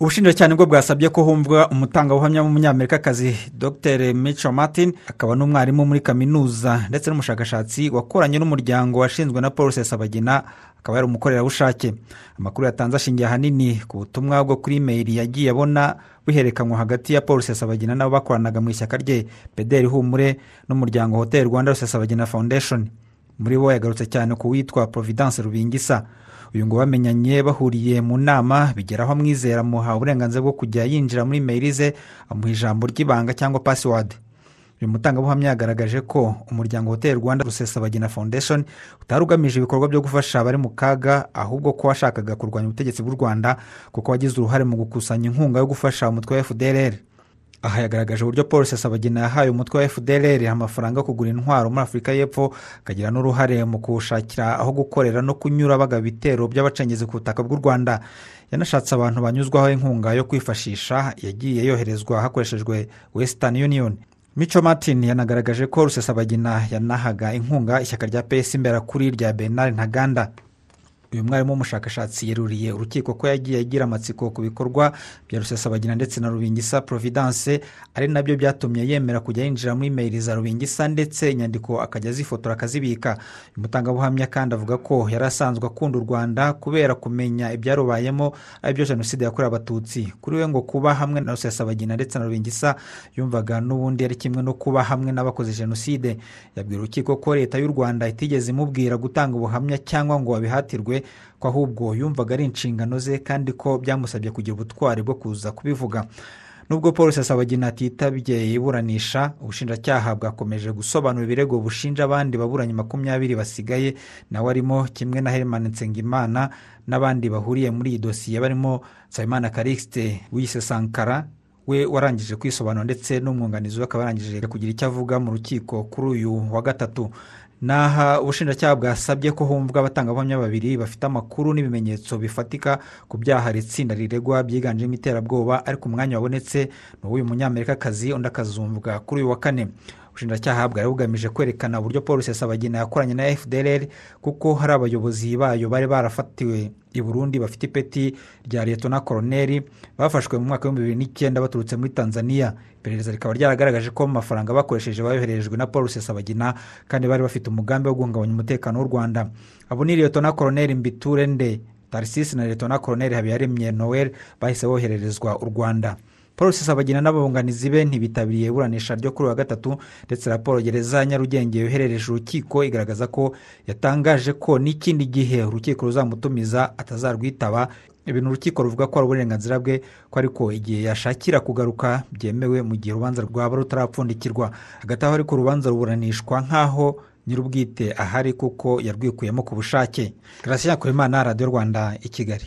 ubushinjacyaha ni bwo bwasabye ko humvwa umutangabuhamya w'umunyamerikakazi dr. Mico martin akaba n'umwarimu muri kaminuza ndetse n'umushakashatsi wakoranye n'umuryango washinzwe na paul sesabagina akaba yari umukorerabushake. Amakuru yatanze ashingiye ahanini ku butumwa bwo kuri imeri yagiye abona buherekanwa hagati ya paul sesabagina n'abo bakoranaga mu ishyaka rye pederi humure n'umuryango hotel rwanda sesabagina foundation. Muri bo yagarutse cyane ku witwa providence rubingisa. Uyu ngo bamenyanye bahuriye mu nama bigeraho amwizera amuha uburenganzira bwo kujya yinjira muri meyiri ze amuha ijambo ry'ibanga cyangwa pasiwadi uyu mutangabuhamya yagaragaje ko umuryango hotel rwanda rusesabagina foundation utari ugamije ibikorwa byo gufasha abari mu kaga ahubwo ko washakaga kurwanya ubutegetsi bw'u rwanda kuko wagize uruhare mu gukusanya inkunga yo gufasha umutwe wa fdrr aha yagaragaje uburyo paul sesabagina yahaye umutwe wa fdrr amafaranga yo kugura intwaro muri afurika y'epfo akagira n'uruhare mu kuwushakira aho gukorera no kunyura bagaba ibitero by'abacengezi ku butaka bw'u rwanda. Yanashatse abantu banyuzwaho inkunga yo kwifashisha yagiye yoherezwa hakoreshejwe western union. Mico martin yanagaragaje ko rusesabagina yanahaga inkunga ishyaka rya ps imberakuri rya bernard ntaganda. Uyu mwarimu w'umushakashatsi yeruriye urukiko ko yagiye agira amatsiko ku bikorwa bya rusesabagina ndetse na rubingisa providence ari na byo byatumye yemera kujya yinjira muri meyiri za rubingisa ndetse inyandiko akajya azifotora akazibika. Uyu mutangabuhamya kandi avuga ko yari asanzwe akunda u rwanda kubera kumenya ibyarubayemo ari byo jenoside yakorewe abatutsi. Kuri we ngo kuba hamwe na rusesabagina ndetse na rubingisa yumvaga n'ubundi ari kimwe no kuba hamwe n'abakoze jenoside. Yabwira urukiko ko leta y'u rwanda itigeze imubwira gutanga ubuhamya cyangwa ngo babihatirwe ko ahubwo yumvaga ari inshingano ze kandi ko byamusabye kugira ubutwari bwo kuza kubivuga. Nubwo paul sesabagina atitabye iburanisha ubushinjacyaha bwakomeje gusobanura ibirego bushinja abandi baburanyi makumyabiri basigaye nawe arimo kimwe na herman nsengimana n'abandi bahuriye muri iyi dosiye barimo nsabimana karikisite wiyise sankara we warangije kwisobanura ndetse n'umwunganizi we akaba yarangije kugira icyo avuga mu rukiko kuri uyu wa gatatu. Naha ubushinjacyaha bwasabye ko humvwa abatangabuhamya babiri bafite amakuru n'ibimenyetso bifatika ku byaha itsinda riregwa byiganjemo iterabwoba ariko umwanya wabonetse ni uw'uyu munyamerikakazi undi akazumvwa kuri uyu wa kane. Ubushinjacyaha bwari bugamije kwerekana uburyo paul sesabagina yakoranye na fdr kuko hari abayobozi bayo bari barafatiwe. I burundi bafite ipeti rya leta na koroneri bafashwe mu mwaka w'ibihumbi bibiri n'icyenda baturutse muri tanzania. Iperereza rikaba ryaragaragaje ko amafaranga bakoresheje bayoherejwe na paul rusesabagina kandi bari bafite umugambi wo guhungabanya umutekano w'u rwanda. Abo ni leta na koroneri mbiturende tarisisi na leta na koroneri habiyaremye noel bahise bohererezwa u rwanda. Paul rusesabagina n'ababunganizi be ntibitabiriye iburanisha ryo kuri wa gatatu ndetse raporo gereza nyarugenge yoherereje urukiko igaragaza ko yatangaje ko n'ikindi gihe urukiko ruzamutumiza atazarwitaba. Ibintu urukiko ruvuga ko ari uburenganzira bwe ko ariko igihe yashakira kugaruka byemewe mu gihe urubanza rwaba rutarapfundikirwa. Hagati aho ariko urubanza ruburanishwa nk'aho nyir'ubwite ahari kuko yarwikuyemo ku bushake. Garasiya kurimana radiyo rwanda i kigali.